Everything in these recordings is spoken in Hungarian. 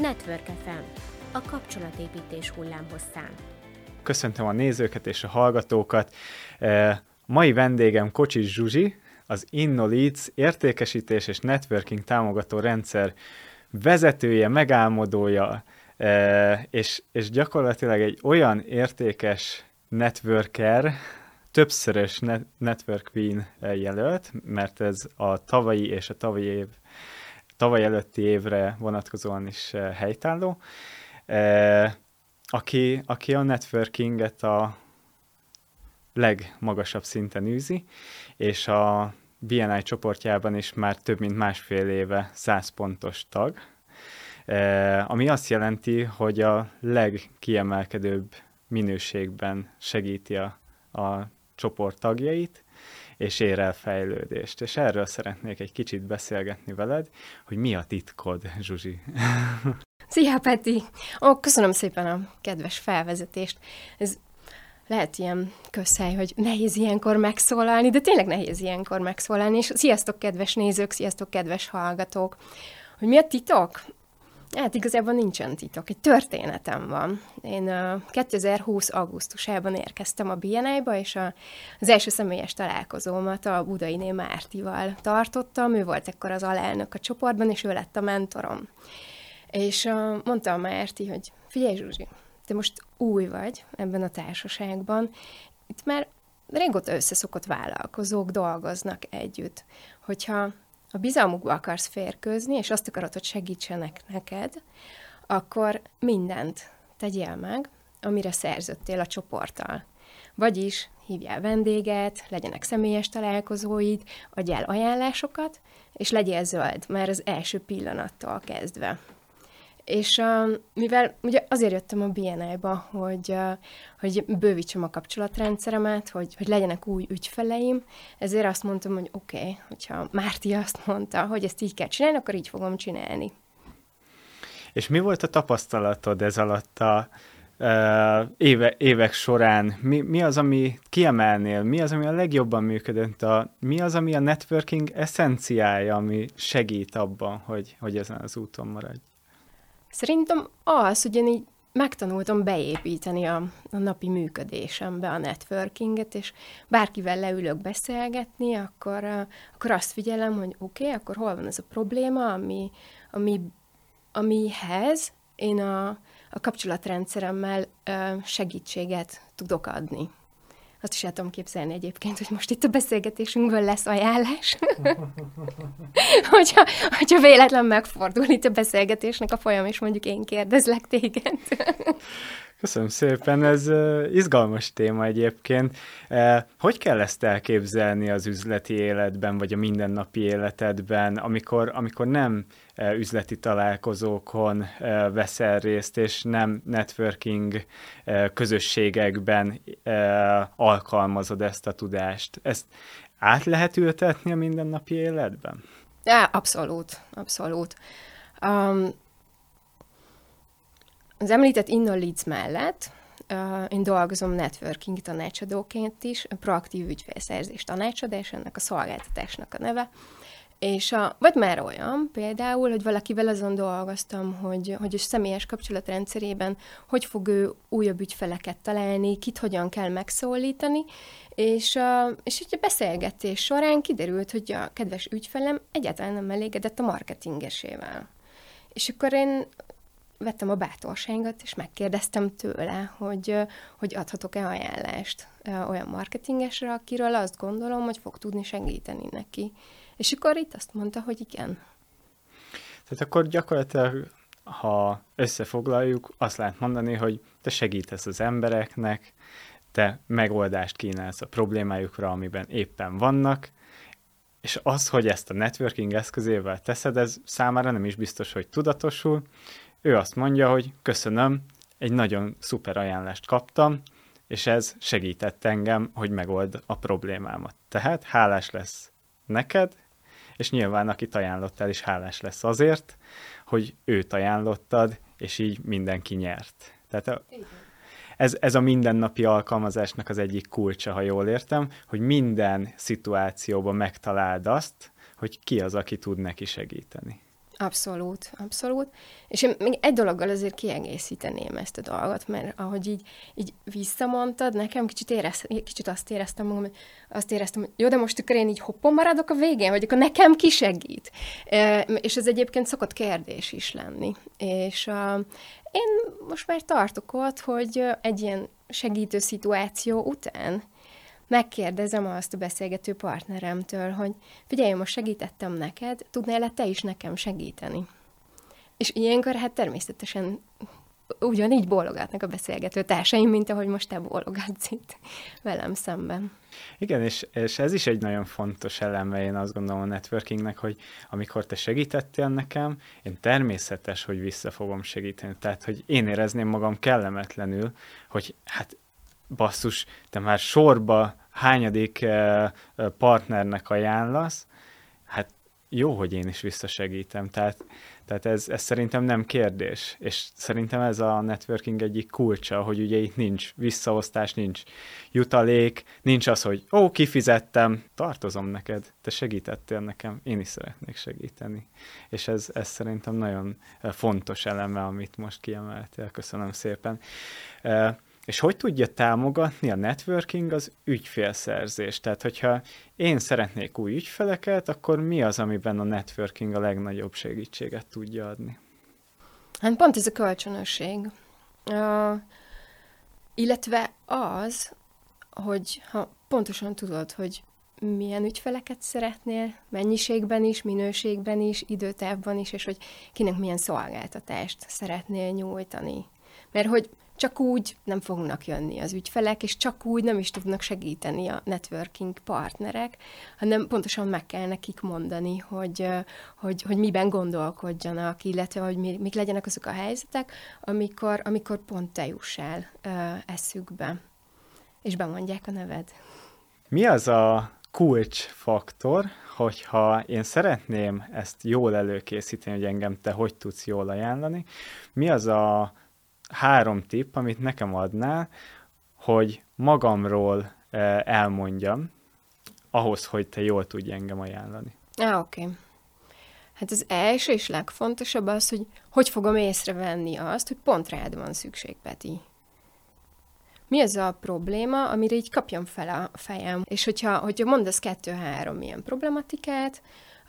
Network FM, a kapcsolatépítés hullámhosszán. Köszöntöm a nézőket és a hallgatókat. E, mai vendégem Kocsis Zsuzsi, az InnoLeads értékesítés és networking támogató rendszer vezetője, megálmodója, e, és, és gyakorlatilag egy olyan értékes networker, többszörös net- Network Queen jelölt, mert ez a tavalyi és a tavalyi év tavaly előtti évre vonatkozóan is eh, helytálló, eh, aki, aki a networkinget a legmagasabb szinten űzi, és a BNI csoportjában is már több mint másfél éve 100 pontos tag, eh, ami azt jelenti, hogy a legkiemelkedőbb minőségben segíti a, a csoport tagjait, és ér el fejlődést. És erről szeretnék egy kicsit beszélgetni veled, hogy mi a titkod, Zsuzsi. Szia, Peti! Ó, köszönöm szépen a kedves felvezetést. Ez lehet ilyen közhely, hogy nehéz ilyenkor megszólalni, de tényleg nehéz ilyenkor megszólalni, és sziasztok, kedves nézők, sziasztok, kedves hallgatók! Hogy mi a titok? Hát igazából nincsen titok, egy történetem van. Én 2020. augusztusában érkeztem a BNI-ba, és a, az első személyes találkozómat a Budainé Mártival tartottam, ő volt ekkor az alelnök a csoportban, és ő lett a mentorom. És mondta a Márti, hogy figyelj Zsuzsi, te most új vagy ebben a társaságban, itt már régóta összeszokott vállalkozók dolgoznak együtt. Hogyha a bizalmukba akarsz férkőzni, és azt akarod, hogy segítsenek neked, akkor mindent tegyél meg, amire szerződtél a csoporttal. Vagyis hívjál vendéget, legyenek személyes találkozóid, adjál ajánlásokat, és legyél zöld, már az első pillanattól kezdve. És uh, mivel ugye azért jöttem a BNI-ba, hogy, uh, hogy bővítsem a kapcsolatrendszeremet, hogy, hogy legyenek új ügyfeleim, ezért azt mondtam, hogy oké, okay, hogyha Márti azt mondta, hogy ezt így kell csinálni, akkor így fogom csinálni. És mi volt a tapasztalatod ez alatt a uh, éve, évek során? Mi, mi az, ami kiemelnél? Mi az, ami a legjobban működött? A, mi az, ami a networking eszenciája, ami segít abban, hogy, hogy ezen az úton maradj? Szerintem az, hogy én így megtanultam beépíteni a, a napi működésembe a networkinget, és bárkivel leülök beszélgetni, akkor, akkor azt figyelem, hogy oké, okay, akkor hol van ez a probléma, ami, ami, amihez én a, a kapcsolatrendszeremmel segítséget tudok adni. Azt is el tudom képzelni egyébként, hogy most itt a beszélgetésünkből lesz ajánlás. hogyha, hogyha véletlen megfordul itt a beszélgetésnek a folyam, és mondjuk én kérdezlek téged. Köszönöm szépen, ez izgalmas téma egyébként. Hogy kell ezt elképzelni az üzleti életben, vagy a mindennapi életedben, amikor, amikor nem üzleti találkozókon veszel részt, és nem networking közösségekben alkalmazod ezt a tudást. Ezt át lehet ültetni a mindennapi életben? Ja, abszolút, abszolút. Um, az említett InnoLeads mellett uh, én dolgozom networking tanácsadóként is, proaktív ügyfélszerzés tanácsadás, ennek a szolgáltatásnak a neve. És a, vagy már olyan például, hogy valakivel azon dolgoztam, hogy, hogy a személyes kapcsolatrendszerében hogy fog ő újabb ügyfeleket találni, kit hogyan kell megszólítani, és, a, és egy beszélgetés során kiderült, hogy a kedves ügyfelem egyáltalán nem elégedett a marketingesével. És akkor én vettem a bátorságot, és megkérdeztem tőle, hogy, hogy adhatok-e ajánlást olyan marketingesre, akiről azt gondolom, hogy fog tudni segíteni neki. És akkor itt azt mondta, hogy igen. Tehát akkor gyakorlatilag, ha összefoglaljuk, azt lehet mondani, hogy te segítesz az embereknek, te megoldást kínálsz a problémájukra, amiben éppen vannak, és az, hogy ezt a networking eszközével teszed, ez számára nem is biztos, hogy tudatosul, ő azt mondja, hogy köszönöm, egy nagyon szuper ajánlást kaptam, és ez segített engem, hogy megold a problémámat. Tehát hálás lesz neked, és nyilván akit ajánlottál is hálás lesz azért, hogy őt ajánlottad, és így mindenki nyert. Tehát a, ez, ez a mindennapi alkalmazásnak az egyik kulcsa, ha jól értem, hogy minden szituációban megtaláld azt, hogy ki az, aki tud neki segíteni. Abszolút, abszolút. És én még egy dologgal azért kiegészíteném ezt a dolgot, mert ahogy így, így visszamondtad, nekem kicsit, érez, kicsit azt éreztem magam, hogy azt éreztem, hogy jó, de most akkor én így hoppon maradok a végén, vagy akkor nekem ki segít. És ez egyébként szokott kérdés is lenni. És én most már tartok ott, hogy egy ilyen segítő szituáció után megkérdezem azt a beszélgető partneremtől, hogy figyelj, most segítettem neked, tudnál-e te is nekem segíteni? És ilyenkor hát természetesen ugyanígy bólogatnak a beszélgető társaim, mint ahogy most te bólogatsz itt velem szemben. Igen, és, és ez is egy nagyon fontos eleme, én azt gondolom a networkingnek, hogy amikor te segítettél nekem, én természetes, hogy vissza fogom segíteni. Tehát, hogy én érezném magam kellemetlenül, hogy hát basszus, te már sorba hányadik eh, eh, partnernek ajánlasz, hát jó, hogy én is visszasegítem. Tehát, tehát ez, ez szerintem nem kérdés. És szerintem ez a networking egyik kulcsa, hogy ugye itt nincs visszaosztás, nincs jutalék, nincs az, hogy ó, kifizettem, tartozom neked, te segítettél nekem, én is szeretnék segíteni. És ez, ez szerintem nagyon eh, fontos eleme, amit most kiemeltél. Köszönöm szépen. És hogy tudja támogatni a networking az ügyfélszerzést? Tehát, hogyha én szeretnék új ügyfeleket, akkor mi az, amiben a networking a legnagyobb segítséget tudja adni? Hát pont ez a kölcsönösség. Uh, illetve az, hogy ha pontosan tudod, hogy milyen ügyfeleket szeretnél, mennyiségben is, minőségben is, időtávban is, és hogy kinek milyen szolgáltatást szeretnél nyújtani. Mert hogy csak úgy nem fognak jönni az ügyfelek, és csak úgy nem is tudnak segíteni a networking partnerek, hanem pontosan meg kell nekik mondani, hogy, hogy, hogy miben gondolkodjanak, illetve hogy mi, mik legyenek azok a helyzetek, amikor, amikor pont te juss el eszükbe, és bemondják a neved. Mi az a kulcsfaktor, hogyha én szeretném ezt jól előkészíteni, hogy engem te hogy tudsz jól ajánlani, mi az a három tipp, amit nekem adnál, hogy magamról eh, elmondjam, ahhoz, hogy te jól tudj engem ajánlani. Ah, oké. Okay. Hát az első és legfontosabb az, hogy hogy fogom észrevenni azt, hogy pont rád van szükség, Peti. Mi az a probléma, amire így kapjam fel a fejem? És hogyha, hogyha mondasz kettő-három ilyen problematikát,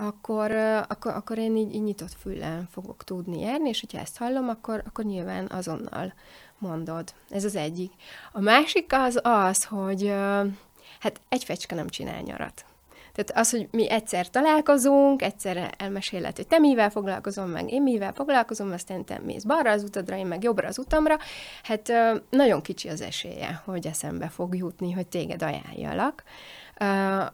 akkor, akkor, akkor én így, így nyitott füllel fogok tudni járni, és hogyha ezt hallom, akkor, akkor nyilván azonnal mondod. Ez az egyik. A másik az az, hogy hát egy fecske nem csinál nyarat. Tehát az, hogy mi egyszer találkozunk, egyszer elmeséled, hogy te mivel foglalkozom, meg én mivel foglalkozom, aztán te mész balra az utadra, én meg jobbra az utamra, hát nagyon kicsi az esélye, hogy eszembe fog jutni, hogy téged ajánljalak.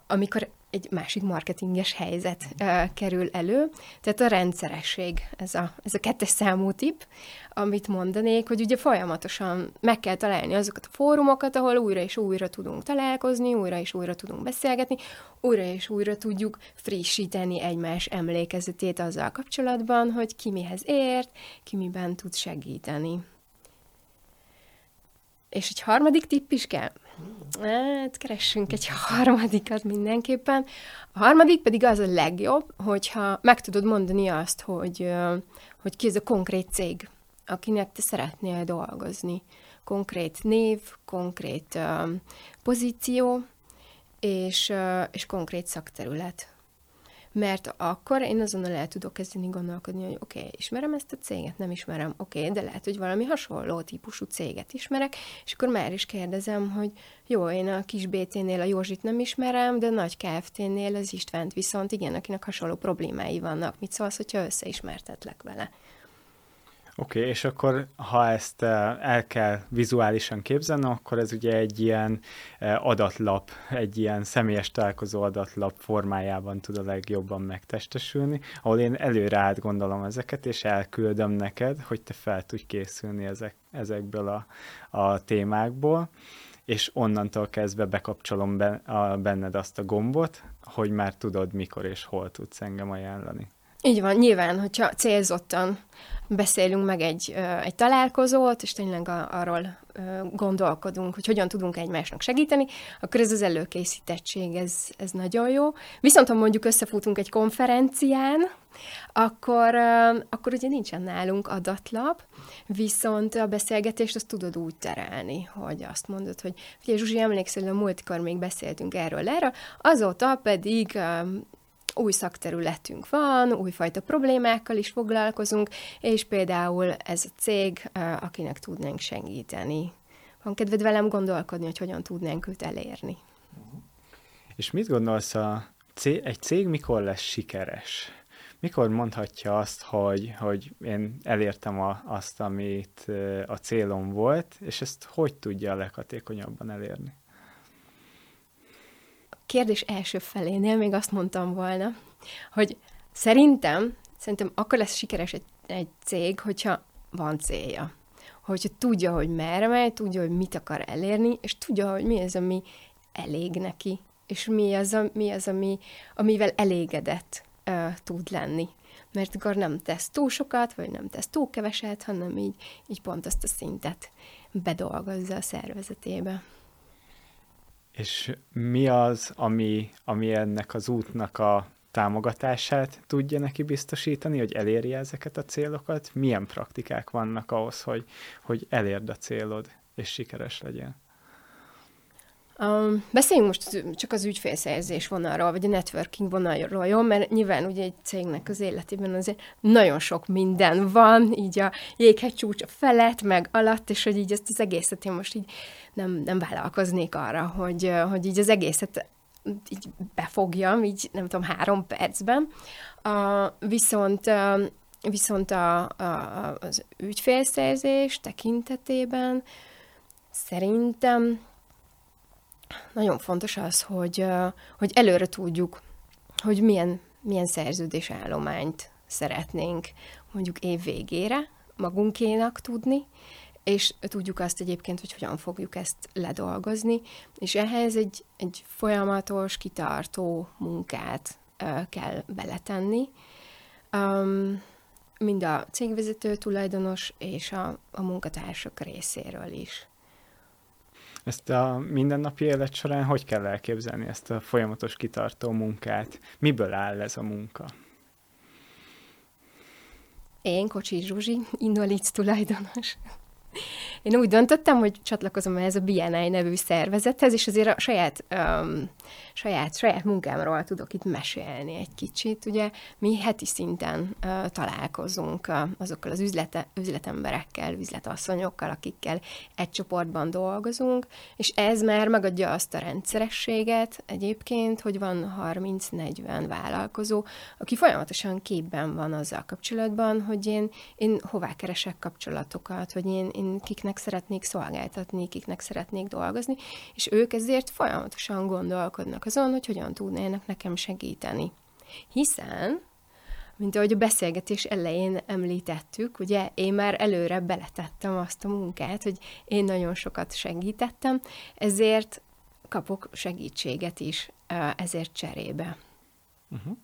Amikor egy másik marketinges helyzet uh, kerül elő. Tehát a rendszeresség, ez a, ez a kettes számú tip, amit mondanék, hogy ugye folyamatosan meg kell találni azokat a fórumokat, ahol újra és újra tudunk találkozni, újra és újra tudunk beszélgetni, újra és újra tudjuk frissíteni egymás emlékezetét azzal kapcsolatban, hogy ki mihez ért, ki miben tud segíteni. És egy harmadik tipp is kell. Hát, keressünk egy harmadikat mindenképpen. A harmadik pedig az a legjobb, hogyha meg tudod mondani azt, hogy, hogy ki ez a konkrét cég, akinek te szeretnél dolgozni. Konkrét név, konkrét pozíció, és, és konkrét szakterület mert akkor én azonnal el tudok kezdeni gondolkodni, hogy oké, okay, ismerem ezt a céget, nem ismerem, oké, okay, de lehet, hogy valami hasonló típusú céget ismerek, és akkor már is kérdezem, hogy jó, én a kis BT-nél a Józsit nem ismerem, de a nagy KFT-nél az Istvánt viszont igen, akinek hasonló problémái vannak. Mit szólsz, hogyha összeismertetlek vele? Oké, okay, és akkor ha ezt eh, el kell vizuálisan képzelni, akkor ez ugye egy ilyen eh, adatlap, egy ilyen személyes találkozó adatlap formájában tud a legjobban megtestesülni, ahol én előre átgondolom ezeket, és elküldöm neked, hogy te fel tudj készülni ezek, ezekből a, a témákból, és onnantól kezdve bekapcsolom benned azt a gombot, hogy már tudod, mikor és hol tudsz engem ajánlani. Így van, nyilván, hogyha célzottan beszélünk meg egy, egy találkozót, és tényleg arról gondolkodunk, hogy hogyan tudunk egymásnak segíteni, akkor ez az előkészítettség, ez, ez nagyon jó. Viszont ha mondjuk összefutunk egy konferencián, akkor, akkor ugye nincsen nálunk adatlap, viszont a beszélgetést azt tudod úgy terelni, hogy azt mondod, hogy figyelj Zsuzsi, emlékszel, a múltkor még beszéltünk erről, erről, azóta pedig új szakterületünk van, újfajta problémákkal is foglalkozunk, és például ez a cég, akinek tudnánk segíteni. Van kedved velem gondolkodni, hogy hogyan tudnánk őt elérni. És mit gondolsz, a cég, egy cég mikor lesz sikeres? Mikor mondhatja azt, hogy, hogy én elértem a, azt, amit a célom volt, és ezt hogy tudja leghatékonyabban elérni? Kérdés első felénél még azt mondtam volna, hogy szerintem, szerintem akkor lesz sikeres egy, egy cég, hogyha van célja. Hogyha tudja, hogy merre megy, tudja, hogy mit akar elérni, és tudja, hogy mi az, ami elég neki, és mi az, a, mi az ami, amivel elégedett uh, tud lenni. Mert akkor nem tesz túl sokat, vagy nem tesz túl keveset, hanem így, így pont azt a szintet bedolgozza a szervezetébe. És mi az, ami, ami ennek az útnak a támogatását tudja neki biztosítani, hogy elérje ezeket a célokat? Milyen praktikák vannak ahhoz, hogy, hogy elérd a célod, és sikeres legyen? Um, beszéljünk most csak az ügyfélszerzés vonalról, vagy a networking vonalról, jó? Mert nyilván ugye egy cégnek az életében azért nagyon sok minden van, így a jéghegy csúcsa felett, meg alatt, és hogy így ezt az egészet én most így nem, nem vállalkoznék arra, hogy, hogy így az egészet így befogjam, így nem tudom, három percben. Uh, viszont uh, viszont a, a, az ügyfélszerzés tekintetében szerintem nagyon fontos az, hogy, hogy előre tudjuk, hogy milyen, milyen szerződésállományt szeretnénk mondjuk év végére magunkénak tudni, és tudjuk azt egyébként, hogy hogyan fogjuk ezt ledolgozni, és ehhez egy, egy folyamatos, kitartó munkát kell beletenni, um, mind a cégvezető, tulajdonos és a, a munkatársak részéről is. Ezt a mindennapi élet során hogy kell elképzelni ezt a folyamatos kitartó munkát? Miből áll ez a munka? Én, Kocsi Zsuzsi, Indolic tulajdonos. Én úgy döntöttem, hogy csatlakozom ehhez a BNI nevű szervezethez, és azért a saját, um, saját, saját munkámról tudok itt mesélni egy kicsit. Ugye mi heti szinten uh, találkozunk uh, azokkal az üzlete, üzletemberekkel, üzletasszonyokkal, akikkel egy csoportban dolgozunk, és ez már megadja azt a rendszerességet egyébként, hogy van 30-40 vállalkozó, aki folyamatosan képben van azzal kapcsolatban, hogy én, én hová keresek kapcsolatokat, hogy én, én kiknek szeretnék szolgáltatni, kiknek szeretnék dolgozni, és ők ezért folyamatosan gondolkodnak azon, hogy hogyan tudnának nekem segíteni. Hiszen, mint ahogy a beszélgetés elején említettük, ugye én már előre beletettem azt a munkát, hogy én nagyon sokat segítettem, ezért kapok segítséget is ezért cserébe. Uh-huh.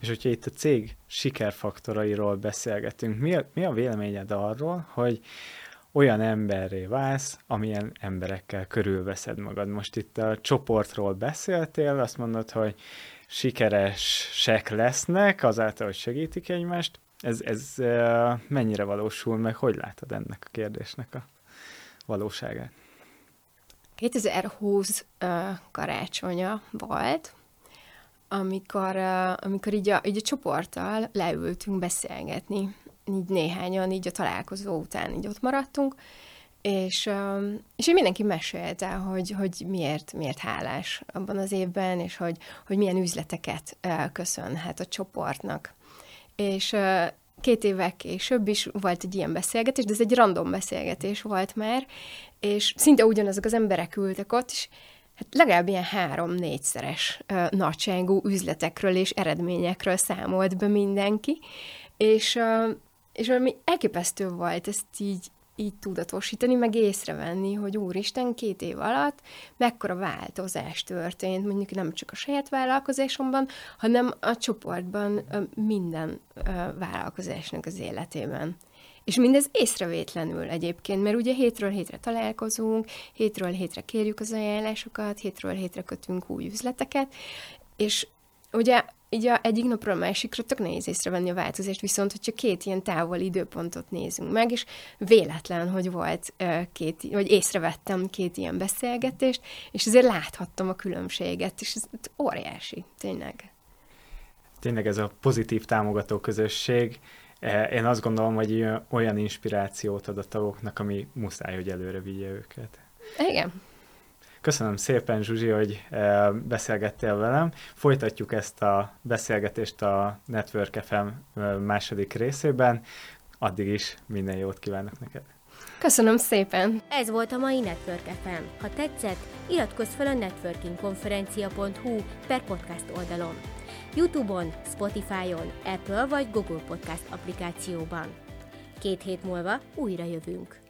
És hogyha itt a cég sikerfaktorairól beszélgetünk, mi a, mi a véleményed arról, hogy olyan emberré válsz, amilyen emberekkel körülveszed magad. Most itt a csoportról beszéltél, azt mondod, hogy sikeresek lesznek azáltal, hogy segítik egymást. Ez, ez mennyire valósul meg? Hogy látod ennek a kérdésnek a valóságát? 2020 uh, karácsonya volt, amikor, uh, amikor így a, így a csoporttal leültünk beszélgetni így néhányan így a találkozó után így ott maradtunk, és, és mindenki mesélte, hogy, hogy miért, miért hálás abban az évben, és hogy, hogy milyen üzleteket köszönhet a csoportnak. És két évek később is volt egy ilyen beszélgetés, de ez egy random beszélgetés volt már, és szinte ugyanazok az emberek ültek ott, és hát legalább ilyen három-négyszeres nagyságú üzletekről és eredményekről számolt be mindenki, és és valami elképesztő volt ezt így, így tudatosítani, meg észrevenni, hogy úristen, két év alatt mekkora változás történt, mondjuk nem csak a saját vállalkozásomban, hanem a csoportban minden vállalkozásnak az életében. És mindez észrevétlenül egyébként, mert ugye hétről hétre találkozunk, hétről hétre kérjük az ajánlásokat, hétről hétre kötünk új üzleteket, és ugye így a egyik napról a másikra tök nehéz észrevenni a változást, viszont hogyha két ilyen távol időpontot nézünk meg, és véletlen, hogy volt két, vagy észrevettem két ilyen beszélgetést, és azért láthattam a különbséget, és ez óriási, tényleg. Tényleg ez a pozitív támogató közösség, én azt gondolom, hogy olyan inspirációt ad a tagoknak, ami muszáj, hogy előre vigye őket. Igen. Köszönöm szépen, Zsuzsi, hogy eh, beszélgettél velem. Folytatjuk ezt a beszélgetést a Network FM eh, második részében. Addig is minden jót kívánok neked. Köszönöm szépen! Ez volt a mai Network FM. Ha tetszett, iratkozz fel a networkingkonferencia.hu per podcast oldalon. Youtube-on, Spotify-on, Apple vagy Google Podcast applikációban. Két hét múlva újra jövünk.